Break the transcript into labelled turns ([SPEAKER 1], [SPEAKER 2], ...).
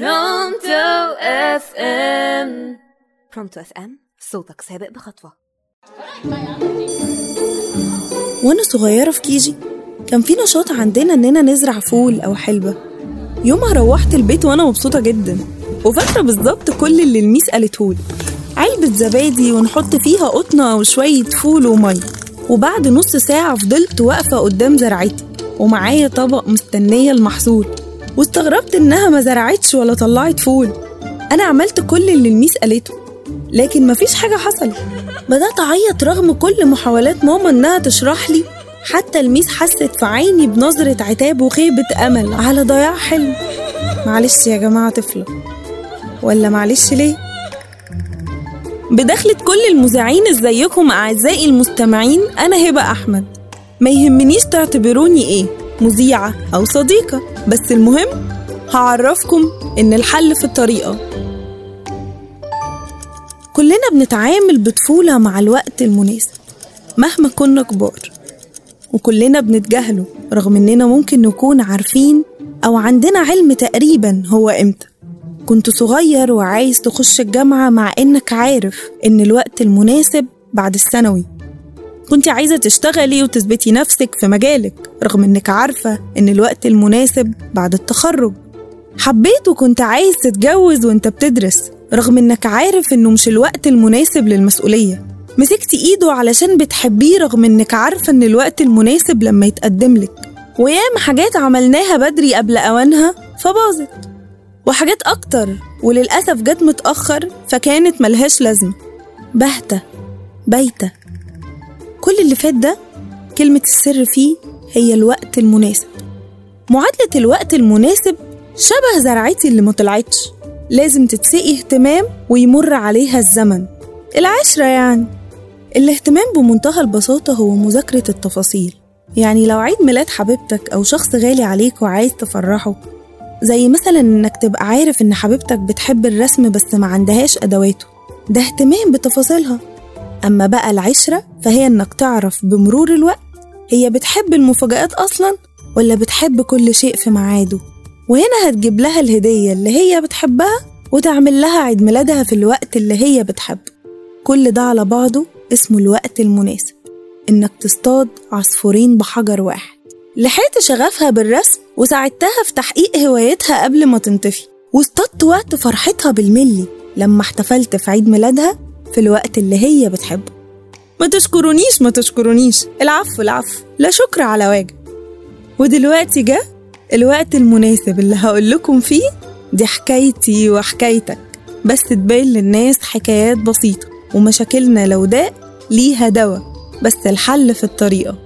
[SPEAKER 1] Pronto FM Pronto FM صوتك سابق بخطوة.
[SPEAKER 2] وأنا صغيرة في KG كان في نشاط عندنا إننا نزرع فول أو حلبة. يومها روحت البيت وأنا مبسوطة جدا. وفاكرة بالظبط كل اللي ال Miss قالتهولي علبة زبادي ونحط فيها قطنة وشوية فول ومية وبعد نص ساعة فضلت واقفة قدام زرعتي. ومعايا طبق مستنية المحصول. واستغربت إنها ما زرعتش ولا طلعت فول. أنا عملت كل اللي ال Miss قالته لكن مفيش حاجة حصلت. بدأت أعيط رغم كل محاولات ماما إنها تشرح لي. حتى ال Miss حست في عيني بنظرة عتاب وخيبة أمل على ضياع حلم. معلش يا جماعة طفلة. ولا معلش ليه؟ بدخلة كل المذيعين إزيكم أعزائي المستمعين أنا هبة أحمد. ما يهمنيش تعتبروني إيه. مذيعة أو صديقة. بس المهم هعرفكم إن الحل في الطريقة. كلنا بنتعامل بطفولة مع الوقت المناسب مهما كنا كبار وكلنا بنتجاهله رغم إننا ممكن نكون عارفين أو عندنا علم تقريبا هو إمتى. كنت صغير وعايز تخش الجامعة مع إنك عارف إن الوقت المناسب بعد الثانوي. كنت عايزة تشتغلي وتثبتي نفسك في مجالك رغم إنك عارفة إن الوقت المناسب بعد التخرج. حبيت وكنت عايز تتجوز وإنت بتدرس رغم إنك عارف إنه مش الوقت المناسب للمسؤولية. مسكتي إيده علشان بتحبيه رغم إنك عارفة إن الوقت المناسب لما يتقدم لك. وياما حاجات عملناها بدري قبل أوانها فباظت. وحاجات أكتر وللأسف جت متأخر فكانت ملهاش لازمة. بهتة بايتة. كل اللي فات ده كلمة السر فيه هي الوقت المناسب. معادلة الوقت المناسب شبه زرعتي اللي مطلعتش لازم تتسقي اهتمام ويمر عليها الزمن. العشرة يعني. الاهتمام بمنتهى البساطة هو مذاكرة التفاصيل. يعني لو عيد ميلاد حبيبتك أو شخص غالي عليك وعايز تفرحه زي مثلا إنك تبقى عارف إن حبيبتك بتحب الرسم بس ما عندهاش أدواته. ده اهتمام بتفاصيلها. أما بقى العشرة فهي إنك تعرف بمرور الوقت هي بتحب المفاجآت أصلا ولا بتحب كل شيء في ميعاده. وهنا هتجيب لها الهدية اللي هي بتحبها وتعمل لها عيد ميلادها في الوقت اللي هي بتحبه. كل ده على بعضه اسمه الوقت المناسب إنك تصطاد عصفورين بحجر واحد. لحقت شغفها بالرسم وساعدتها في تحقيق هوايتها قبل ما تنطفي واصطدت وقت فرحتها بالملي لما احتفلت في عيد ميلادها في الوقت اللي هي بتحبه. ما تشكرونيش ما تشكرونيش. العفو العفو. لا شكر على واجب. ودلوقتي جه الوقت المناسب اللي هقول لكم فيه دي حكايتي وحكايتك. بس تبين للناس حكايات بسيطة ومشاكلنا لو ده ليها دوا بس الحل في الطريقة.